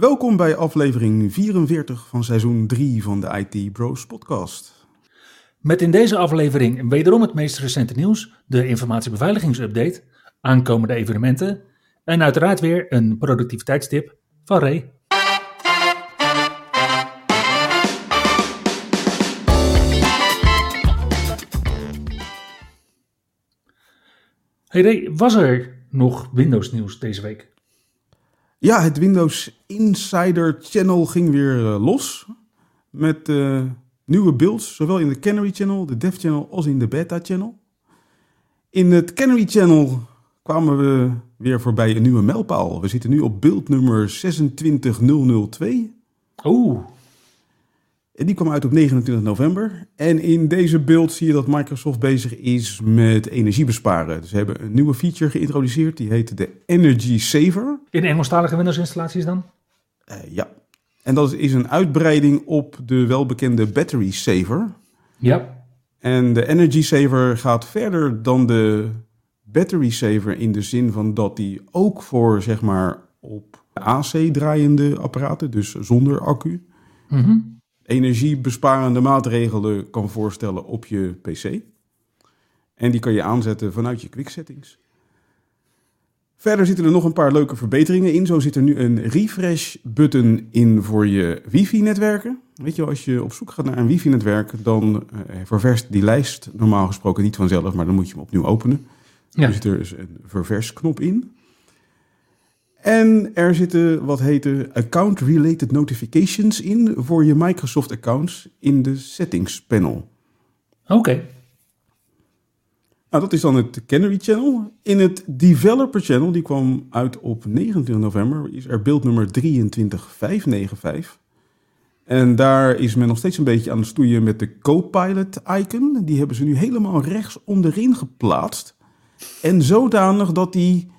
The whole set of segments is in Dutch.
Welkom bij aflevering 44 van seizoen 3 van de IT Bros podcast. Met in deze aflevering wederom het meest recente nieuws, de informatiebeveiligingsupdate, aankomende evenementen en uiteraard weer een productiviteitstip van Ray. Hey Ray, was er nog Windows nieuws deze week? Ja, het Windows Insider Channel ging weer uh, los. Met uh, nieuwe builds, zowel in de Canary Channel, de Dev Channel, als in de Beta Channel. In het Canary Channel kwamen we weer voorbij een nieuwe mijlpaal. We zitten nu op build nummer 26002. Oeh. En die kwam uit op 29 november. En in deze beeld zie je dat Microsoft bezig is met energie besparen. Dus ze hebben een nieuwe feature geïntroduceerd. Die heet de Energy Saver. In Engelstalige Windows-installaties dan? Uh, ja. En dat is een uitbreiding op de welbekende Battery Saver. Ja. En de Energy Saver gaat verder dan de Battery Saver in de zin van dat die ook voor zeg maar op AC draaiende apparaten, dus zonder accu, mm energiebesparende maatregelen kan voorstellen op je PC. En die kan je aanzetten vanuit je quick settings. Verder zitten er nog een paar leuke verbeteringen in. Zo zit er nu een refresh-button in voor je wifi-netwerken. Weet je, als je op zoek gaat naar een wifi-netwerk, dan uh, ververst die lijst normaal gesproken niet vanzelf, maar dan moet je hem opnieuw openen. Ja. Er zit er dus een verversknop in. En er zitten wat heten account-related notifications in voor je Microsoft accounts in de settings panel. Oké. Nou, dat is dan het Canary Channel. In het Developer Channel, die kwam uit op 29 november, is er beeld nummer 23595. En daar is men nog steeds een beetje aan het stoeien met de Copilot icon. Die hebben ze nu helemaal rechts onderin geplaatst. En zodanig dat die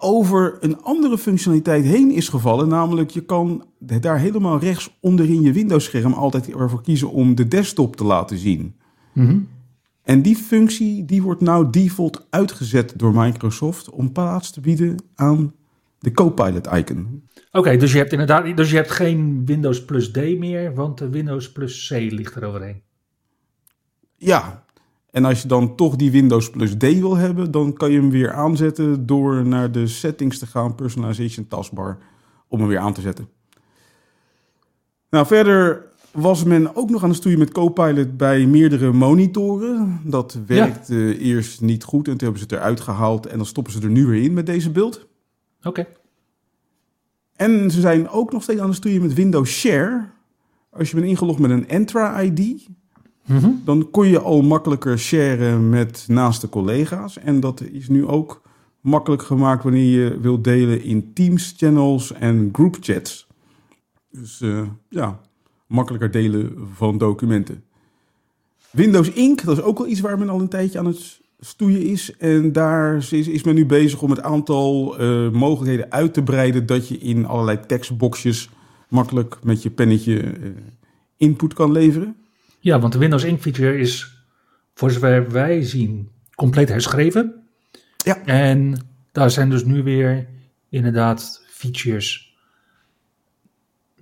over een andere functionaliteit heen is gevallen. Namelijk, je kan daar helemaal rechts onderin je Windows-scherm altijd ervoor kiezen om de desktop te laten zien. Mm En die functie die wordt nou default uitgezet door Microsoft om plaats te bieden aan de Copilot-icon. Oké, dus je hebt inderdaad dus je hebt geen Windows plus D meer, want de Windows plus C ligt er overheen. Ja, en als je dan toch die Windows plus D wil hebben, dan kan je hem weer aanzetten door naar de settings te gaan, personalization taskbar, om hem weer aan te zetten. Nou, verder was men ook nog aan het stoeien met Copilot bij meerdere monitoren. Dat werkte eerst niet goed en toen hebben ze het eruit gehaald en dan stoppen ze er nu weer in met deze beeld. Oké. En ze zijn ook nog steeds aan het stoeien met Windows Share. Als je bent ingelogd met een Entra-ID, Mhm. dan kon je al makkelijker sharen met naaste collega's. En dat is nu ook makkelijk gemaakt wanneer je wilt delen in Teams channels en group chats. Dus eh, ja, makkelijker delen van documenten. Windows Ink, dat is ook wel iets waar men al een tijdje aan het stoeien is. En daar is, is men nu bezig om het aantal eh, mogelijkheden uit te breiden dat je in allerlei tekstboxjes makkelijk met je pennetje eh, input kan leveren. Ja, want de Windows Ink feature is, voor zover wij zien, compleet herschreven. Ja. En daar zijn dus nu weer inderdaad features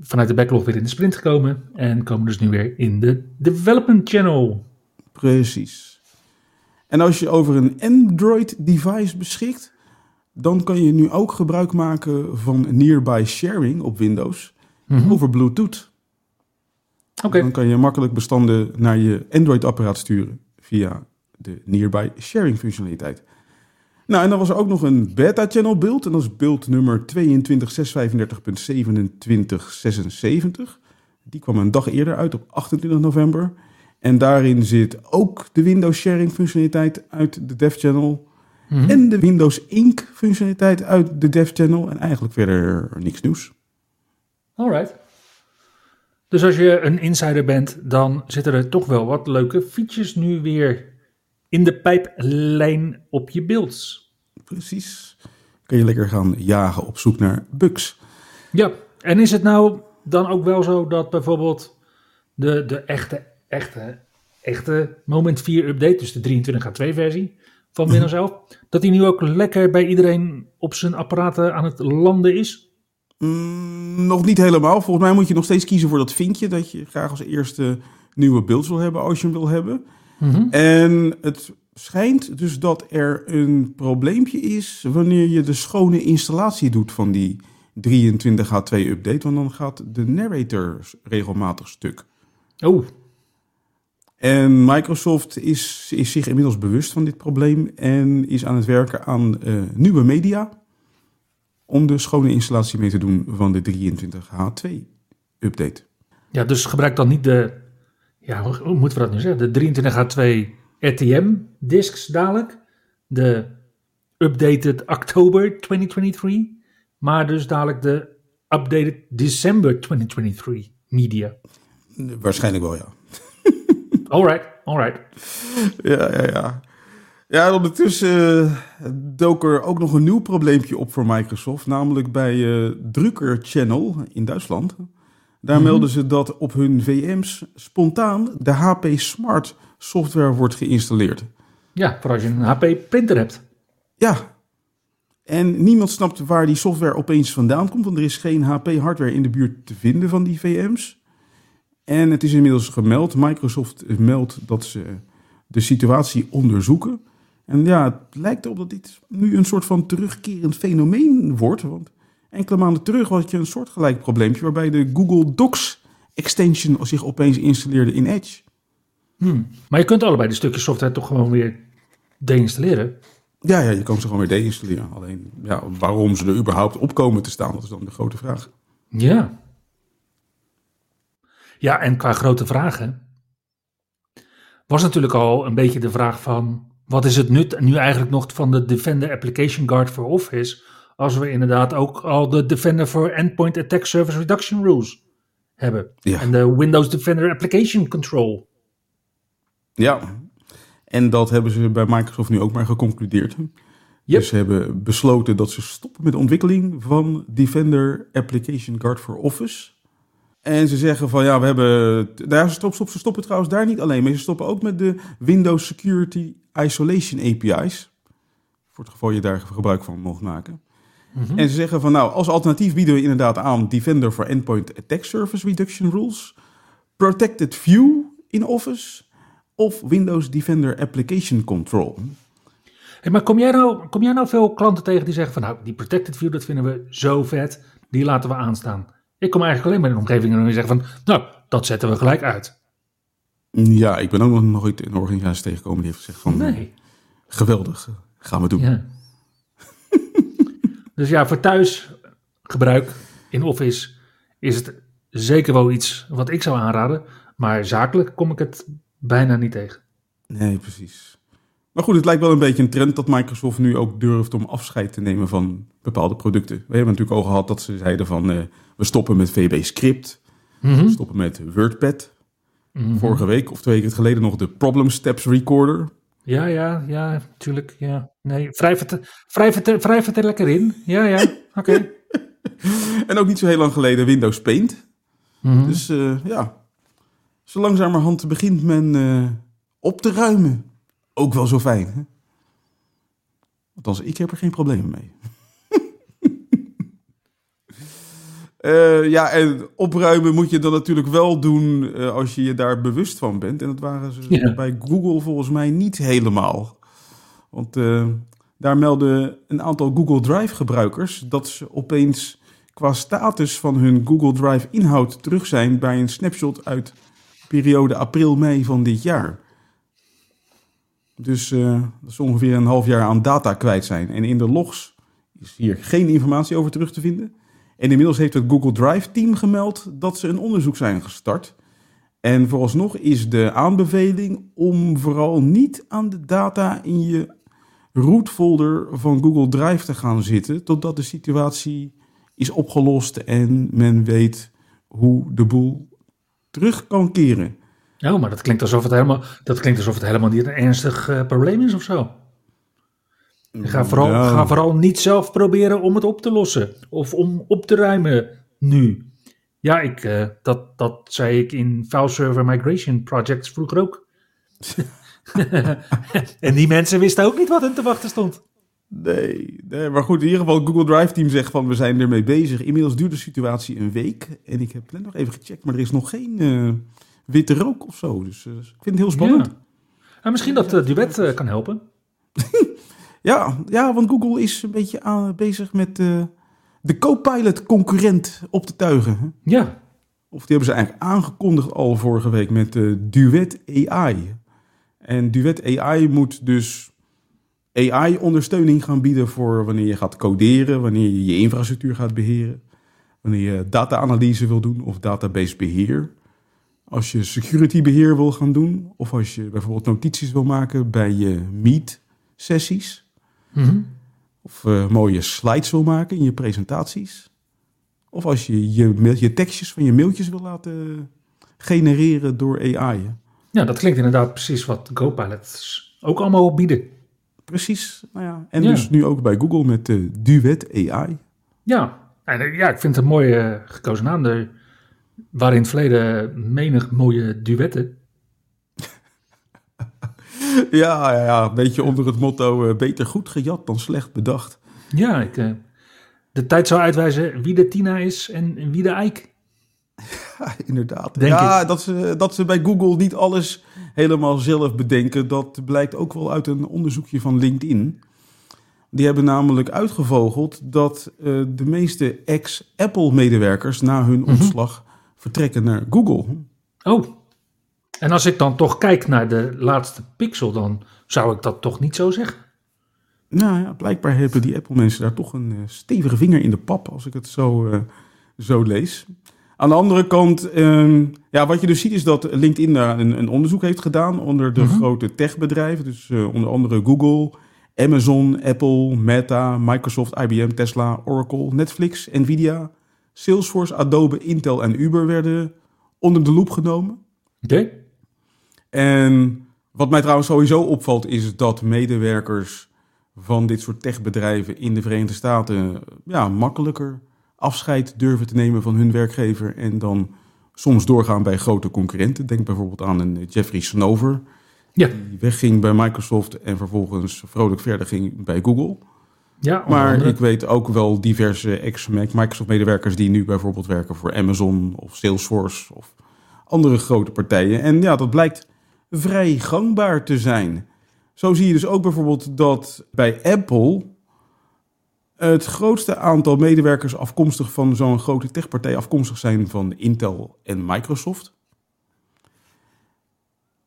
vanuit de backlog weer in de sprint gekomen. En komen dus nu weer in de development channel. Precies. En als je over een Android-device beschikt, dan kan je nu ook gebruik maken van nearby sharing op Windows Mhm. over Bluetooth. Dan kan je makkelijk bestanden naar je Android-apparaat sturen via de nearby sharing functionaliteit. Nou, en dan was er ook nog een beta-channel build. En dat is build nummer 22.635.2776. Die kwam een dag eerder uit op 28 november. En daarin zit ook de Windows sharing functionaliteit uit de dev channel. Mhm. En de Windows Ink functionaliteit uit de dev channel. En eigenlijk verder niks nieuws. Alright. Dus als je een insider bent, dan zitten er toch wel wat leuke features nu weer in de pijplijn op je beelds. Precies. Kun je lekker gaan jagen op zoek naar bugs. Ja, en is het nou dan ook wel zo dat bijvoorbeeld de, de echte, echte, echte Moment 4 update, dus de 23H2 versie van Windows 11, dat die nu ook lekker bij iedereen op zijn apparaten aan het landen is? Mm, nog niet helemaal. Volgens mij moet je nog steeds kiezen voor dat vinkje dat je graag als eerste nieuwe beelds wil hebben als je hem wil hebben. En het schijnt dus dat er een probleempje is wanneer je de schone installatie doet van die 23H2 update, want dan gaat de narrator regelmatig stuk. Oh, En Microsoft is, is zich inmiddels bewust van dit probleem en is aan het werken aan eh, nieuwe media om de schone installatie mee te doen van de 23H2 update. ja, dus gebruik dan niet de, ja, hoe, hoe moeten we dat nu zeggen? De 23H2 RTM-discs dadelijk, de updated oktober 2023, maar dus dadelijk de updated December 2023 media. Waarschijnlijk wel, ja. Alright, alright. Ja, ja, ja. Ja, en ondertussen eh, dook er ook nog een nieuw probleempje op voor Microsoft, namelijk bij eh Drucker Channel in Duitsland. Daar melden ze dat op hun VM's spontaan de HP Smart software wordt geïnstalleerd. Ja, voor als je een HP printer hebt. Ja. En niemand snapt waar die software opeens vandaan komt, want er is geen HP-hardware in de buurt te vinden van die VM's. En het is inmiddels gemeld, Microsoft meldt dat ze de situatie onderzoeken. En ja, het lijkt erop dat dit nu een soort van terugkerend fenomeen wordt. Want enkele maanden terug had je een soortgelijk probleempje waarbij de Google Docs extension zich opeens installeerde in Edge. Maar je kunt allebei de stukjes software toch gewoon weer deinstalleren. Ja, ja, je kan ze gewoon weer deinstalleren. Alleen ja, waarom ze er überhaupt op komen te staan, dat is dan de grote vraag. Ja. Ja, en qua grote vragen was natuurlijk al een beetje de vraag van wat is het nut nu eigenlijk nog van de Defender Application Guard voor Office als we inderdaad ook al de Defender for Endpoint Attack Service Reduction Rules hebben Ja. en de Windows Defender Application Control. Ja, en dat hebben ze bij Microsoft nu ook maar geconcludeerd. Yep. Dus ze hebben besloten dat ze stoppen met de ontwikkeling van Defender Application Guard for Office. En ze zeggen van ja, we hebben. Daar stop, stop, ze stoppen trouwens daar niet alleen mee. Ze stoppen ook met de Windows Security Isolation API's. Voor het geval je daar gebruik van mocht maken. En ze zeggen van nou, als alternatief bieden we inderdaad aan Defender for Endpoint Attack Surface Reduction Rules, Protected View in Office of Windows Defender Application Control. Hey, maar kom jij, nou, kom jij nou veel klanten tegen die zeggen van nou, die Protected View, dat vinden we zo vet, die laten we aanstaan. Ik kom eigenlijk alleen maar in een omgeving en zeggen van nou, dat zetten we gelijk uit. Ja, ik ben ook nog nooit een organisatie tegengekomen die heeft gezegd van Nee. geweldig, gaan we doen. Ja. dus ja, voor thuisgebruik in Office is het zeker wel iets wat ik zou aanraden. Maar zakelijk kom ik het bijna niet tegen. Nee, precies. Maar goed, het lijkt wel een beetje een trend dat Microsoft nu ook durft om afscheid te nemen van bepaalde producten. We hebben natuurlijk al gehad dat ze zeiden van eh, we stoppen met VB Script, we stoppen met WordPad. Vorige week of twee weken geleden nog de Problem Steps Recorder. Ja, ja, ja, tuurlijk. Ja. Nee, wrijf het, wrijf, het, wrijf het er lekker in. Ja, ja, oké. En ook niet zo heel lang geleden Windows Paint. Dus eh, ja, zo langzamerhand begint men eh, op te ruimen. Ook wel zo fijn. Hè? Althans, ik heb er geen problemen mee. Eh, ja, en opruimen moet je dan natuurlijk wel doen eh, als je je daar bewust van bent. En dat waren ze Ja. bij Google volgens mij niet helemaal. Want eh, daar melden een aantal Google Drive gebruikers dat ze opeens qua status van hun Google Drive inhoud terug zijn bij een snapshot uit periode april-mei van dit jaar. Dus eh, dat is ongeveer een half jaar aan data kwijt zijn. En in de logs is hier geen informatie over terug te vinden. En inmiddels heeft het Google Drive team gemeld dat ze een onderzoek zijn gestart. En vooralsnog is de aanbeveling om vooral niet aan de data in je root folder van Google Drive te gaan zitten totdat de situatie is opgelost en men weet hoe de boel terug kan keren. Oh, maar dat klinkt alsof het helemaal, dat klinkt alsof het helemaal niet een ernstig eh, probleem is of zo. Ga vooral, Ja. ga vooral niet zelf proberen om het op te lossen. Of om op te ruimen nu. Ja, ik, eh, dat, dat zei ik in file server migration projects vroeger ook. en die mensen wisten ook niet wat hen te wachten stond. Nee, nee, maar goed, in ieder geval Google Drive Team zegt van we zijn ermee bezig. Inmiddels duurt de situatie een week. En ik heb net nog even gecheckt, maar er is nog geen eh, witte rook of zo. Dus eh, ik vind het heel spannend. Ja. Nou, misschien dat eh, Duet eh, kan helpen. Ja, ja, want Google is een beetje aan, bezig met de Copilot concurrent op te tuigen. hè. Ja, Of die hebben ze eigenlijk aangekondigd al vorige week met Duet AI. En Duet AI moet dus AI-ondersteuning gaan bieden voor wanneer je gaat coderen, wanneer je je infrastructuur gaat beheren, wanneer je data-analyse wil doen of database beheer. Als je security beheer wil gaan doen, of als je bijvoorbeeld notities wil maken bij je meet-sessies. Mhm. Of eh, mooie slides wil maken in je presentaties. Of als je je, je tekstjes van je mailtjes wil laten genereren door AI. hè. ja, dat klinkt inderdaad precies wat GoPilots ook allemaal bieden. Precies. Nou ja. En Ja. dus nu ook bij Google met de Duet AI. Ja, en, eh, ja ik vind het een mooie eh, gekozen naam. Er waren in het verleden menig mooie duetten. Ja, ja, ja, een beetje onder het motto eh, beter goed gejat dan slecht bedacht. Ja, ik, eh, de tijd zou uitwijzen wie de Tina is en wie de Eik. Ja, inderdaad. Denk ja, dat ze, dat ze bij Google niet alles helemaal zelf bedenken, dat blijkt ook wel uit een onderzoekje van LinkedIn. Die hebben namelijk uitgevogeld dat eh, de meeste ex-Apple-medewerkers na hun ontslag vertrekken naar Google. Oh, en als ik dan toch kijk naar de laatste pixel, dan zou ik dat toch niet zo zeggen. Nou ja, blijkbaar hebben die Apple-mensen daar toch een eh, stevige vinger in de pap, als ik het zo, eh, zo lees. Aan de andere kant, ehm, ja, wat je dus ziet is dat LinkedIn daar een, een onderzoek heeft gedaan onder de Mhm. grote techbedrijven. Dus eh, onder andere Google, Amazon, Apple, Meta, Microsoft, IBM, Tesla, Oracle, Netflix, Nvidia, Salesforce, Adobe, Intel en Uber werden onder de loep genomen. Oké? En wat mij trouwens sowieso opvalt is dat medewerkers van dit soort techbedrijven in de Verenigde Staten ja, makkelijker afscheid durven te nemen van hun werkgever en dan soms doorgaan bij grote concurrenten. Denk bijvoorbeeld aan een Jeffrey Snover, Ja, die wegging bij Microsoft en vervolgens vrolijk verder ging bij Google. Ja Maar andere. ik weet ook wel diverse ex-Microsoft-medewerkers die nu bijvoorbeeld werken voor Amazon of Salesforce of andere grote partijen. En ja, dat blijkt vrij gangbaar te zijn. Zo zie je dus ook bijvoorbeeld dat bij Apple het grootste aantal medewerkers afkomstig van zo'n grote techpartij afkomstig zijn van Intel en Microsoft.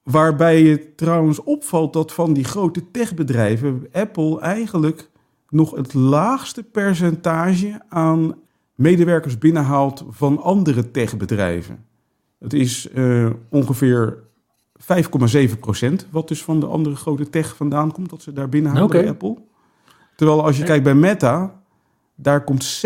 Waarbij het trouwens opvalt dat van die grote techbedrijven Apple eigenlijk nog het laagste percentage aan medewerkers binnenhaalt van andere techbedrijven. Het is eh, ongeveer 5,7 procent, wat dus van de andere grote tech vandaan komt, dat ze daar binnenhalen bij Apple. Terwijl als je kijkt bij Meta, daar komt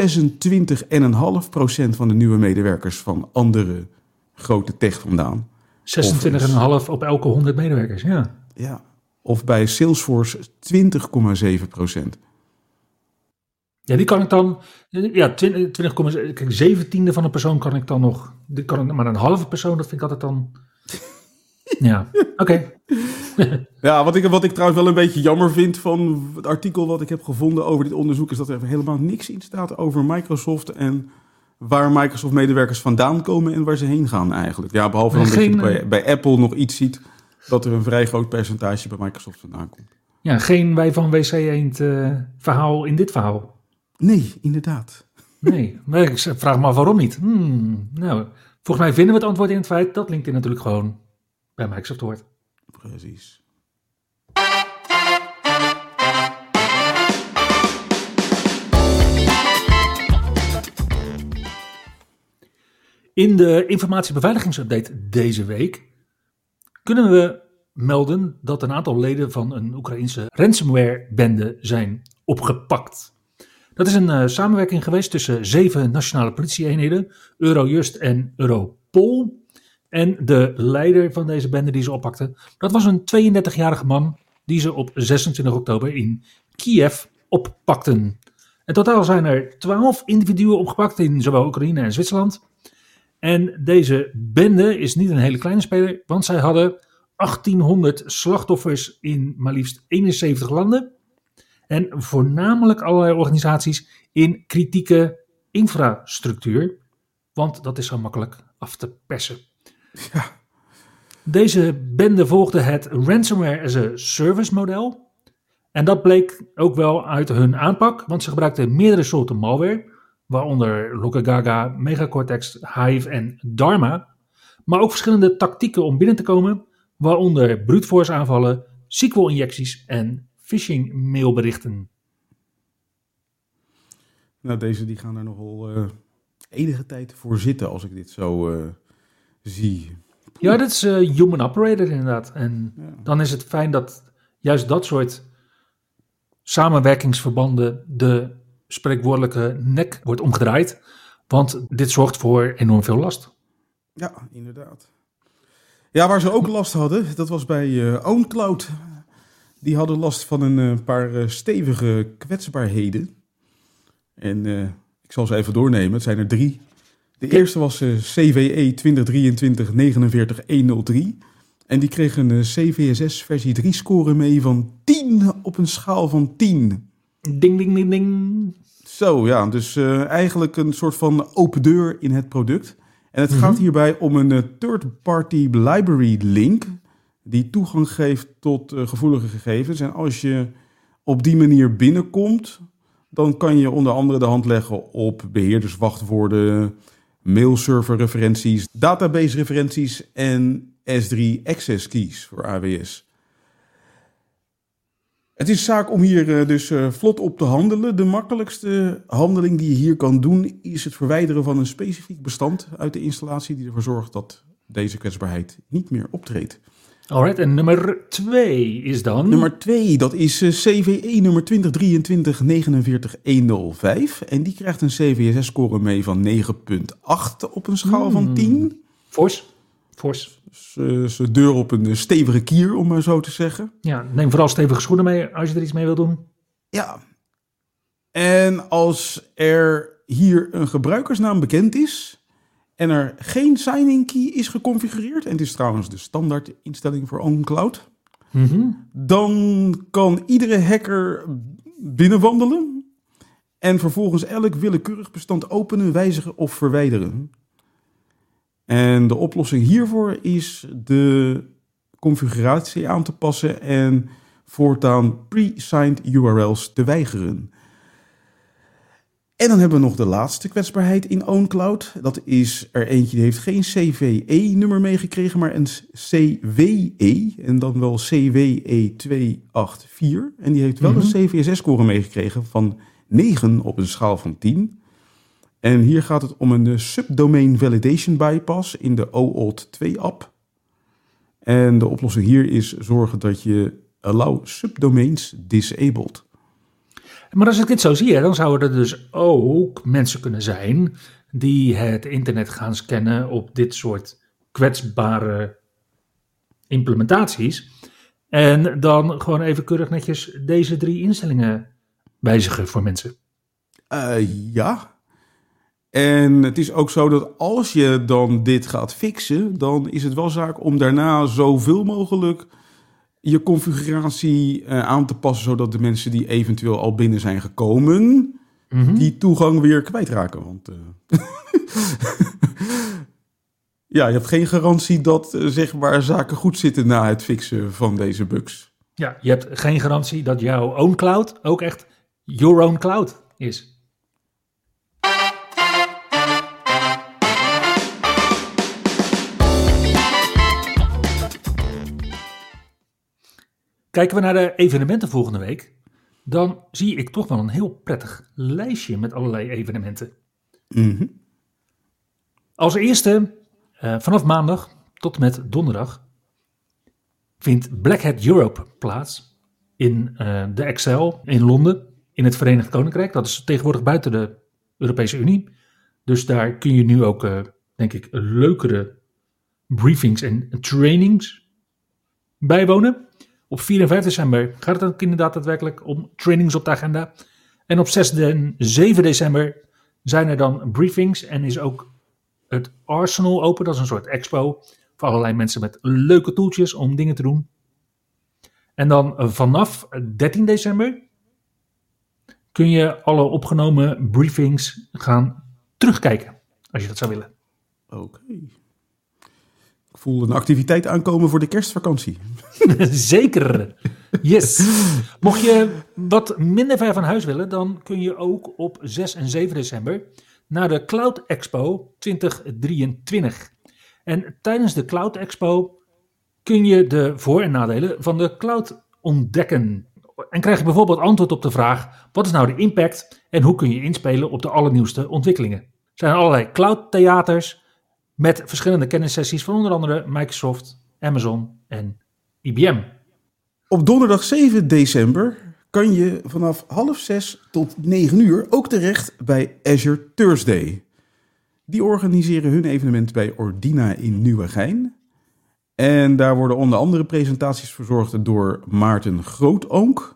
26,5 procent van de nieuwe medewerkers van andere grote tech vandaan. 26,5 op elke 100 medewerkers, ja. Ja. Of bij Salesforce 20,7 procent. Ja, die kan ik dan, ja, 20, 20, kijk, zeventiende van een persoon kan ik dan nog, die kan ik, maar een halve persoon, dat vind ik altijd dan, ja, oké. Ja, wat ik, wat ik trouwens wel een beetje jammer vind van het artikel wat ik heb gevonden over dit onderzoek, is dat er helemaal niks in staat over Microsoft en waar Microsoft-medewerkers vandaan komen en waar ze heen gaan eigenlijk. Ja, behalve dan Geen, dat je eh, bij, bij Apple nog iets ziet dat er een vrij groot percentage bij Microsoft vandaan komt. Ja, geen wij van WC Eend eh, verhaal in dit verhaal. Nee, inderdaad. Nee, maar ik vraag me af waarom niet. Hmm, nou, volgens mij vinden we het antwoord in het feit dat LinkedIn natuurlijk gewoon bij Microsoft hoort. Precies. In de informatiebeveiligingsupdate deze week kunnen we melden dat een aantal leden van een Oekraïnse ransomware-bende zijn opgepakt. Dat is een eh, samenwerking geweest tussen zeven nationale politieeenheden, Eurojust en Europol. En de leider van deze bende die ze oppakten, dat was een 32-jarige man die ze op 26 oktober in Kiev oppakten. In totaal zijn er 12 individuen opgepakt in zowel Oekraïne en Zwitserland. En deze bende is niet een hele kleine speler, want zij hadden 1800 slachtoffers in maar liefst 71 landen. En voornamelijk allerlei organisaties in kritieke infrastructuur, want dat is zo makkelijk af te persen. Ja. Deze bende volgde het ransomware as a service model. En dat bleek ook wel uit hun aanpak, want ze gebruikten meerdere soorten malware, waaronder Lokagaga, Megacortex, Hive en Dharma. Maar ook verschillende tactieken om binnen te komen, waaronder brute force aanvallen, SQL-injecties en phishing mailberichten. Nou, deze die gaan daar nogal eh, enige tijd voor zitten als ik dit zo eh, zie. Ja, dat is eh, human operator inderdaad. En Ja. dan is het fijn dat juist dat soort samenwerkingsverbanden de spreekwoordelijke nek wordt omgedraaid. Want dit zorgt voor enorm veel last. Ja, inderdaad. Ja, waar ze ook last hadden, dat was bij OwnCloud. Die hadden last van een eh, paar eh, stevige kwetsbaarheden. En eh, ik zal ze even doornemen. Het zijn er drie. De eerste was eh, CVE 2023-49103. En die kreeg een CVSS versie 3 score mee van 10 op een schaal van 10. Ding, ding, ding, ding. Zo, ja. Dus eigenlijk een soort van open deur in het product. En het Mhm. gaat hierbij om een third-party library link... die toegang geeft tot eh, gevoelige gegevens. En als je op die manier binnenkomt... dan kan je onder andere de hand leggen op beheerderswachtwoorden... mailserver-referenties, database-referenties... en S3 access keys voor AWS. Het is zaak om hier eh, dus eh, vlot op te handelen. De makkelijkste handeling die je hier kan doen is het verwijderen van een specifiek bestand uit de installatie die ervoor zorgt dat deze kwetsbaarheid niet meer optreedt. Alright, en nummer twee is dan... Nummer 2, dat is eh, CVE nummer 2023-49105 en die krijgt een CVSS-score mee van 9,8 op een schaal van 10. Fors. Fors. Dus, eh, ze deur op een stevige kier, om maar zo te zeggen. Ja, neem vooral stevige schoenen mee als je er iets mee wil doen. Ja. En als er hier een gebruikersnaam bekend is en er geen signing key is geconfigureerd, en het is trouwens de standaard instelling voor OnCloud, Mhm. dan kan iedere hacker binnenwandelen en vervolgens elk willekeurig bestand openen, wijzigen of verwijderen. En de oplossing hiervoor is de configuratie aan te passen en voortaan pre-signed URL's te weigeren. En dan hebben we nog de laatste kwetsbaarheid in OwnCloud. Dat is er eentje die heeft geen CVE-nummer meegekregen, maar een CWE. En dan wel CWE284. En die heeft wel Mhm. een CVSS-score meegekregen van 9 op een schaal van 10. En hier gaat het om een eh, subdomain validation bypass in de OAuth 2-app. En de oplossing hier is zorgen dat je allow subdomains disabled. Maar als ik dit zo zie, dan zouden er dus ook mensen kunnen zijn die het internet gaan scannen op dit soort kwetsbare implementaties. En dan gewoon even keurig netjes deze drie instellingen wijzigen voor mensen. Eh, ja. En het is ook zo dat als je dan dit gaat fixen, dan is het wel zaak om daarna zoveel mogelijk je configuratie eh, aan te passen, zodat de mensen die eventueel al binnen zijn gekomen, Mhm. die toegang weer kwijtraken. Want eh, ja, je hebt geen garantie dat eh, zeg maar zaken goed zitten na het fixen van deze bugs. Ja, je hebt geen garantie dat jouw own cloud ook echt your own cloud is. Kijken we naar de evenementen volgende week, dan zie ik toch wel een heel prettig lijstje met allerlei evenementen. Mhm. Als eerste, eh, vanaf maandag tot en met donderdag, vindt Black Hat Europe plaats in eh, de Excel in Londen, in het Verenigd Koninkrijk. Dat is tegenwoordig buiten de Europese Unie. Dus daar kun je nu ook, eh, denk ik, leukere briefings en trainings bijwonen. Op 4 en 5 december gaat het inderdaad daadwerkelijk om trainings op de agenda. En op 6 en 7 december zijn er dan briefings en is ook het Arsenal open. Dat is een soort expo voor allerlei mensen met leuke toeltjes om dingen te doen. En dan vanaf 13 december kun je alle opgenomen briefings gaan terugkijken, als je dat zou willen. Oké. Ik voel een activiteit aankomen voor de kerstvakantie. Zeker. Yes. Mocht je wat minder ver van huis willen, dan kun je ook op 6 en 7 december naar de Cloud Expo 2023. En tijdens de Cloud Expo kun je de voor- en nadelen van de cloud ontdekken. En krijg je bijvoorbeeld antwoord op de vraag: wat is nou de impact en hoe kun je inspelen op de allernieuwste ontwikkelingen? Er zijn allerlei cloud theaters met verschillende kennissessies van onder andere Microsoft, Amazon en IBM. Op donderdag 7 december kan je vanaf half zes tot 9 uur ook terecht bij Azure Thursday. Die organiseren hun evenement bij Ordina in Nieuwegein. En daar worden onder andere presentaties verzorgd door Maarten Grootonk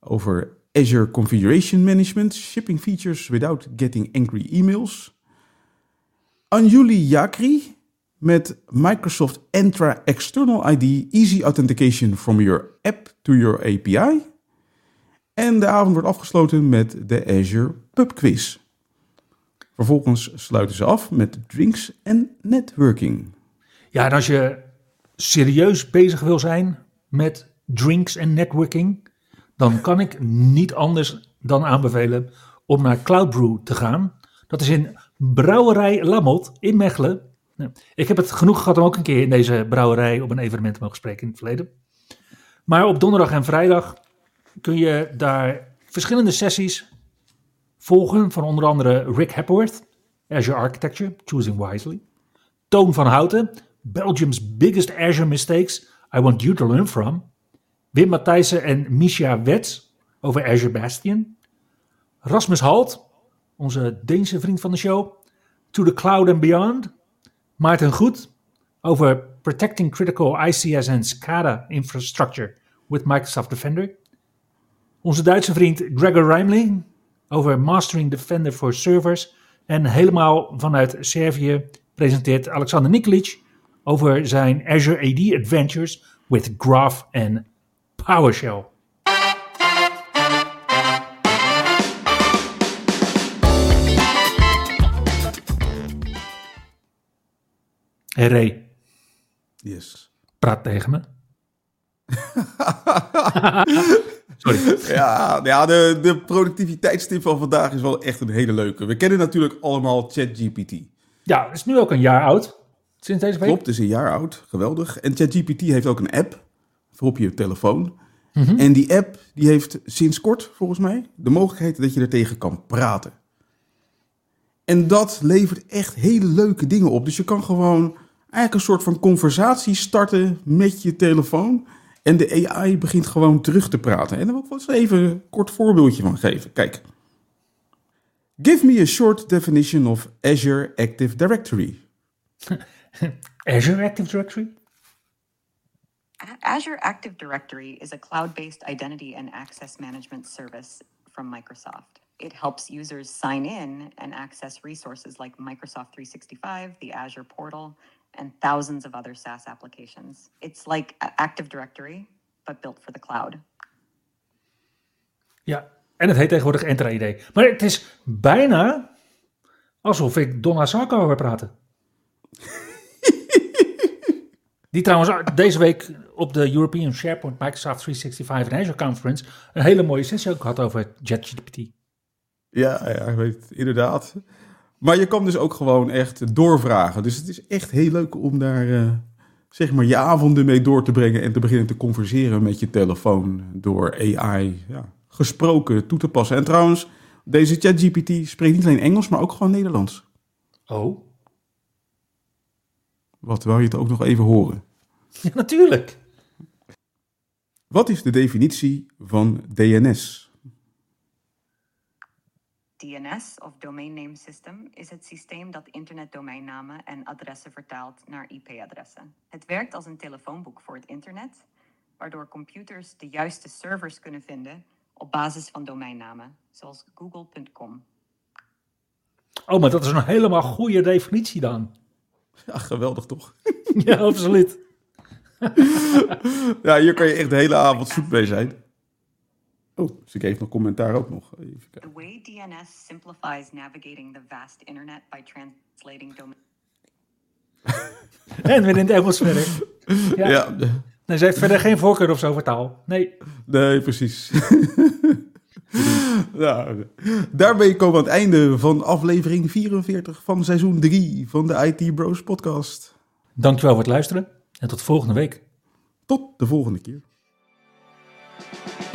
over Azure Configuration Management, Shipping Features Without Getting Angry Emails. Anjuli Yakri met Microsoft Entra External ID Easy Authentication from your app to your API. En de avond wordt afgesloten met de Azure Pub Quiz. Vervolgens sluiten ze af met drinks en networking. Ja, en als je serieus bezig wil zijn met drinks en networking, dan kan ik niet anders dan aanbevelen om naar Cloud Brew te gaan. Dat is in Brouwerij Lammelt in Mechelen. Nou, Ik heb het genoeg gehad om ook een keer in deze brouwerij op een evenement te mogen spreken in het verleden. Maar op donderdag en vrijdag kun je daar verschillende sessies volgen van onder andere Rick Hepworth, Azure Architecture, Choosing Wisely. Toon van Houten, Belgium's Biggest Azure Mistakes, I Want You to Learn From. Wim Matthijssen en Misha Wets over Azure Bastion. Rasmus Halt, onze Deense vriend van de show, To the Cloud and Beyond. Maarten Goed over Protecting Critical ICS and SCADA Infrastructure with Microsoft Defender. Onze Duitse vriend Gregor Reimling over Mastering Defender for Servers. En helemaal vanuit Servië presenteert Alexander Nikolic over zijn Azure AD Adventures with Graph en PowerShell. Hey Ray, Yes. praat tegen me. Sorry. Ja, ja de, de productiviteitstip van vandaag is wel echt een hele leuke. We kennen natuurlijk allemaal ChatGPT. Ja, het is nu ook een jaar oud. Sinds deze week. Klopt, het is een jaar oud. Geweldig. En ChatGPT heeft ook een app voor op je telefoon. En die app die heeft sinds kort, volgens mij, de mogelijkheid dat je er tegen kan praten. En dat levert echt hele leuke dingen op. Dus je kan gewoon eigenlijk een soort van conversatie starten met je telefoon. En de AI begint gewoon terug te praten. En daar wil ik wel eens even een kort voorbeeldje van geven. Kijk. Give me a short definition of Azure Active Directory. Azure Active Directory? Azure Active Directory is a cloud based identity and access management service from Microsoft. It helps users sign in and access resources like Microsoft 365, the Azure portal, and thousands of other SaaS applications. It's like Active Directory, but built for the cloud. Ja, en het heet tegenwoordig Entra ID. Maar het is bijna alsof ik Donna Sarko hoor praten. Die trouwens deze week op de European SharePoint Microsoft 365 en Azure Conference een hele mooie sessie ook had over ChatGPT. Ja, ja, ik weet het, inderdaad. Maar je kan dus ook gewoon echt doorvragen. Dus het is echt heel leuk om daar eh, zeg maar je avonden mee door te brengen en te beginnen te converseren met je telefoon door AI ja, gesproken toe te passen. En trouwens, deze ChatGPT spreekt niet alleen Engels, maar ook gewoon Nederlands. Oh, Wat wil je het ook nog even horen? ja, natuurlijk. Wat is de definitie van DNS? DNS, of Domain Name System, is het systeem dat internetdomeinnamen en adressen vertaalt naar IP-adressen. Het werkt als een telefoonboek voor het internet, waardoor computers de juiste servers kunnen vinden op basis van domeinnamen, zoals google.com. Oh, maar dat is een helemaal goede definitie dan. Ja, geweldig toch? ja, absoluut. ja, hier kan je echt de hele avond zoet mee zijn. Oh, dus ik geef nog commentaar ook nog. Even The kijken. way DNS simplifies navigating the vast internet by translating domain. En weer in het Engels verder. Ja. Ja, Nee, ze heeft verder geen voorkeur of zo voor taal. Nee. nee, precies. ja, daarmee komen we aan het einde van aflevering 44 van seizoen 3 van de IT Bros podcast. Dankjewel voor het luisteren. En tot volgende week. Tot de volgende keer.